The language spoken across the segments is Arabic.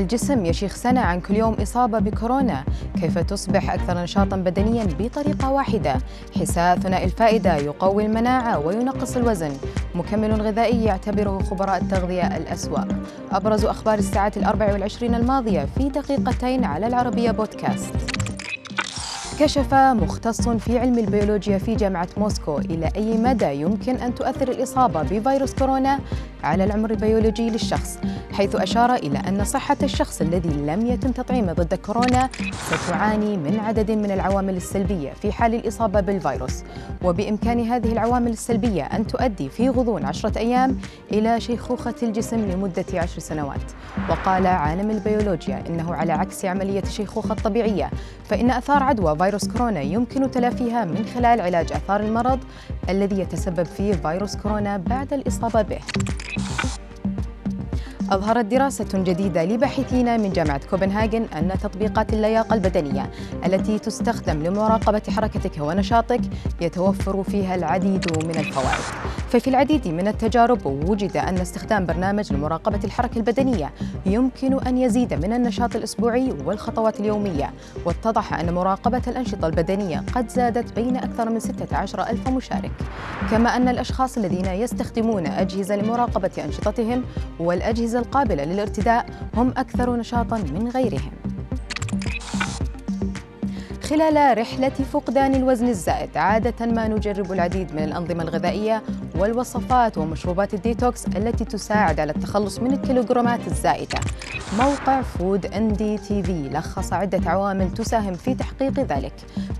الجسم يشيخ سنة عن كل يوم إصابة بكورونا. كيف تصبح أكثر نشاطا بدنيا بطريقة واحدة؟ حساء ثنائي الفائدة يقوي المناعة وينقص الوزن. مكمل غذائي يعتبره خبراء التغذية الأسوأ أبرز أخبار الساعات الأربع والعشرين الماضية في دقيقتين على العربية بودكاست. كشف مختص في علم البيولوجيا في جامعة موسكو إلى أي مدى يمكن أن تؤثر الإصابة بفيروس كورونا على العمر البيولوجي للشخص. حيث أشار إلى أن صحة الشخص الذي لم يتم تطعيمه ضد كورونا ستعاني من عدد من العوامل السلبية في حال الإصابة بالفيروس. وبإمكان هذه العوامل السلبية أن تؤدي في غضون عشرة أيام إلى شيخوخة الجسم لمدة عشر سنوات. وقال عالم البيولوجيا إنه على عكس عملية الشيخوخة الطبيعية فإن أثار عدوى فيروس كورونا يمكن تلافيها من خلال علاج آثار المرض الذي يتسبب فيه فيروس كورونا بعد الإصابة به. أظهرت دراسة جديدة لباحثين من جامعة كوبنهاجن أن تطبيقات اللياقة البدنية التي تستخدم لمراقبة حركتك ونشاطك يتوفر فيها العديد من الفوائد. ففي العديد من التجارب وجد أن استخدام برنامج لمراقبة الحركة البدنية يمكن أن يزيد من النشاط الأسبوعي والخطوات اليومية واتضح أن مراقبة الأنشطة البدنية قد زادت بين أكثر من 16 ألف مشارك. كما أن الأشخاص الذين يستخدمون أجهزة لمراقبة أنشطتهم والأجهزة القابلة للارتداء هم أكثر نشاطا من غيرهم. خلال رحلة فقدان الوزن الزائد عادة ما نجرب العديد من الأنظمة الغذائية والوصفات ومشروبات الديتوكس التي تساعد على التخلص من الكيلوغرامات الزائدة. موقع Food NDTV. لخص عدة عوامل تساهم في تحقيق ذلك.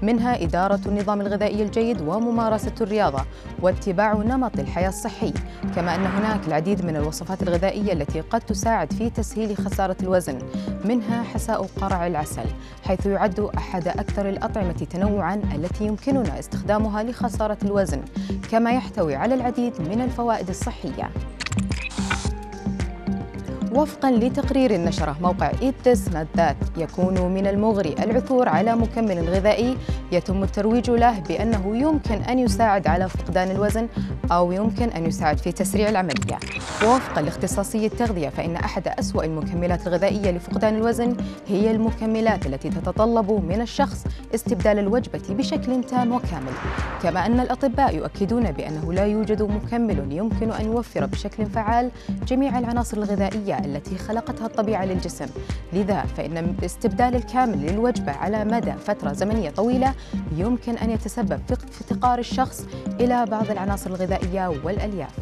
منها إدارة النظام الغذائي الجيد وممارسة الرياضة واتباع نمط الحياة الصحي. كما أن هناك العديد من الوصفات الغذائية التي قد تساعد في تسهيل خسارة الوزن. منها حساء قرع العسل حيث يعد أحد أكثر الأطعمة تنوعاً التي يمكننا استخدامها لخسارة الوزن كما يحتوي على العديد من الفوائد الصحية. وفقا لتقرير نشره موقع إيتس ذات يكون من المغري العثور على مكمل غذائي يتم الترويج له بأنه يمكن أن يساعد على فقدان الوزن أو يمكن أن يساعد في تسريع العملية. ووفقا لاختصاصي التغذية فإن أحد أسوأ المكملات الغذائية لفقدان الوزن هي المكملات التي تتطلب من الشخص استبدال الوجبة بشكل تام وكامل. كما أن الأطباء يؤكدون بأنه لا يوجد مكمل يمكن أن يوفر بشكل فعال جميع العناصر الغذائية التي خلقتها الطبيعة للجسم. لذا فإن استبدال الكامل للوجبة على مدى فترة زمنية طويلة يمكن أن يتسبب في افتقار الشخص إلى بعض العناصر الغذائية والألياف.